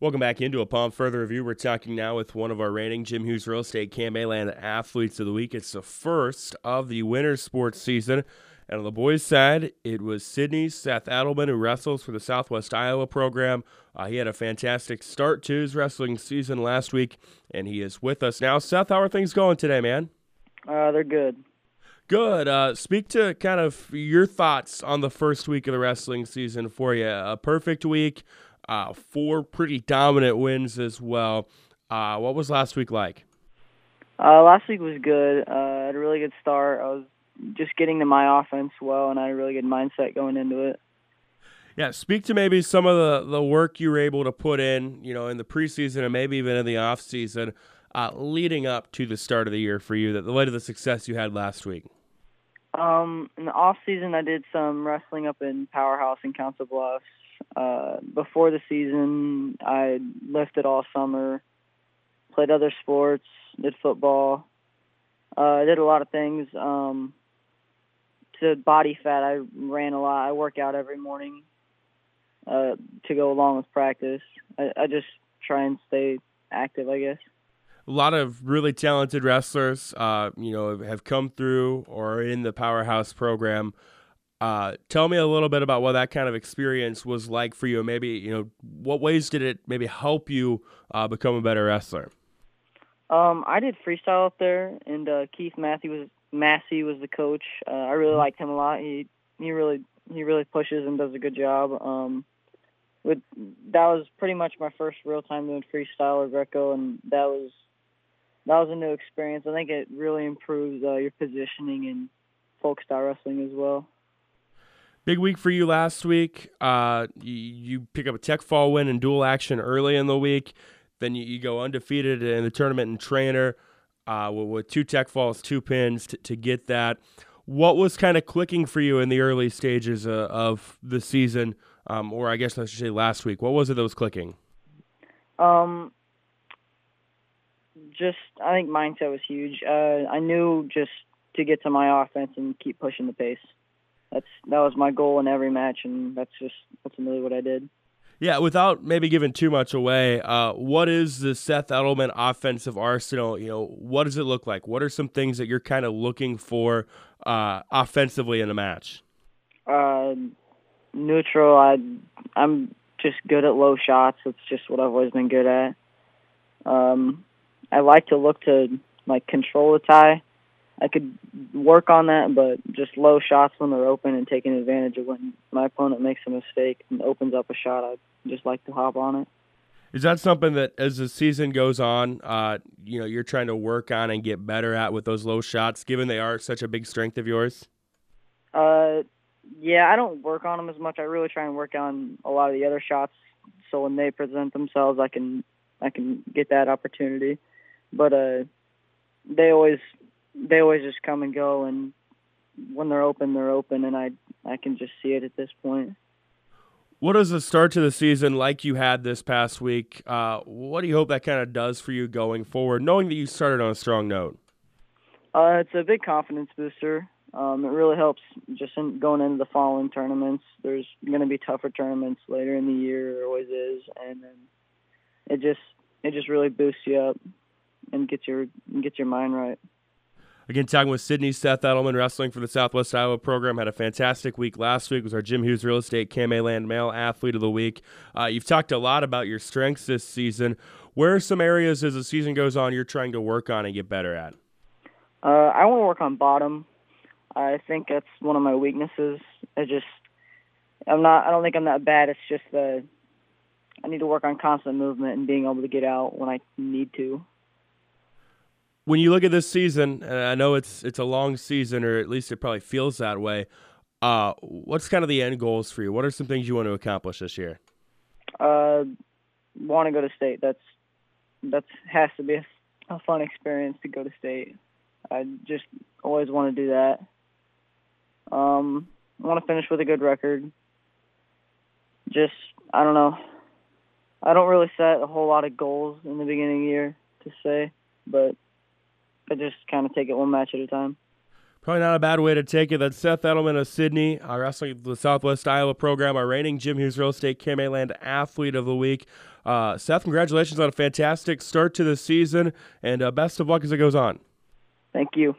Welcome back into Upon Further Review. We're talking now with one of our reigning Jim Hughes Real Estate Land Athletes of the Week. It's the first of the winter sports season. And on the boys' side, it was Sidney Seth Ettleman who wrestles for the Southwest Iowa program. Uh, he had a fantastic start to his wrestling season last week, and he is with us now. Seth, how are things going today, man? Uh, they're good. Good. Uh, speak to kind of your thoughts on the first week of the wrestling season for you. A perfect week, uh, four pretty dominant wins as well. Uh, what was last week like? Uh, last week was good. Uh, I had a really good start. I was just getting to my offense well, and I had a really good mindset going into it. Yeah, speak to maybe some of the, the work you were able to put in, you know, in the preseason and maybe even in the off season, uh, leading up to the start of the year for you. That the light of the success you had last week. Um, in the off season, I did some wrestling up in Powerhouse and Council Bluffs. Uh, before the season, I lifted all summer, played other sports, did football. Uh, I did a lot of things. Um, to body fat, I ran a lot. I work out every morning uh, to go along with practice. I, I just try and stay active, I guess. A lot of really talented wrestlers, uh, you know, have come through or in the powerhouse program. Uh, tell me a little bit about what that kind of experience was like for you. Maybe you know what ways did it maybe help you uh, become a better wrestler? Um, I did freestyle up there, and uh, Keith Matthew was Massey was the coach. Uh, I really liked him a lot. He he really he really pushes and does a good job. Um, with that was pretty much my first real time doing freestyle or Greco, and that was that was a new experience. I think it really improves uh, your positioning in folk style wrestling as well. Big week for you last week. Uh, you, pick up a tech fall win in dual action early in the week. Then you, you go undefeated in the tournament and Treynor uh, with, with, two tech falls, two pins to, to get that. What was kind of clicking for you in the early stages uh, of the season, um, or I guess I should say last week? What was it that was clicking? Um, just I think mindset was huge. Uh, I knew just to get to my offense and keep pushing the pace that's that was my goal in every match, and that's just really what I did. Yeah, without maybe giving too much away, uh, what is the Seth Ettleman offensive arsenal? You know, what does it look like? What are some things that you're kind of looking for uh, offensively in a match? Uh, neutral. I I'm just good at low shots. It's just what I've always been good at. Um, I like to look to like control the tie I could work on that, but just low shots when they're open and taking advantage of when my opponent makes a mistake and opens up a shot. I just like to hop on it. Is that something that, as the season goes on, uh, you know, you're trying to work on and get better at with those low shots, given they are such a big strength of yours? Uh, yeah, I don't work on them as much. I really try and work on a lot of the other shots, so when they present themselves, I can I can get that opportunity. But uh, they always they always just come and go, and when they're open, they're open, and I I can just see it at this point. What is the start to the season like you had this past week? Uh, what do you hope that kind of does for you going forward, knowing that you started on a strong note? Uh, it's a big confidence booster. Um, it really helps just in going into the following tournaments. There's going to be tougher tournaments later in the year, there always is, and then it just it just really boosts you up and gets your gets your mind right. Again, talking with Sidney Seth Ettleman, wrestling for the Southwest Iowa program. Had a fantastic week last week. Was our Jim Hughes Real Estate Land Male Athlete of the Week. Uh, you've talked a lot about your strengths this season. Where are some areas as the season goes on you're trying to work on and get better at? Uh, I want to work on bottom. I think that's one of my weaknesses. I just, I'm not. I don't think I'm that bad. It's just the I need to work on constant movement and being able to get out when I need to when you look at this season, and I know it's it's a long season, or at least it probably feels that way. Uh, what's kind of the end goals for you? What are some things you want to accomplish this year? Uh, want to go to state. That's that's has to be a, a fun experience to go to state. I just always want to do that. Um, I want to finish with a good record. Just I don't know. I don't really set a whole lot of goals in the beginning of the year to say, but I just kind of take it one match at a time. Probably not a bad way to take it. That's Seth Ettleman of Sidney, our wrestling the Southwest Iowa program, our reigning Jim Hughes Real Estate Land Athlete of the Week. uh, Seth, congratulations on a fantastic start to the season, and uh, best of luck as it goes on. Thank you.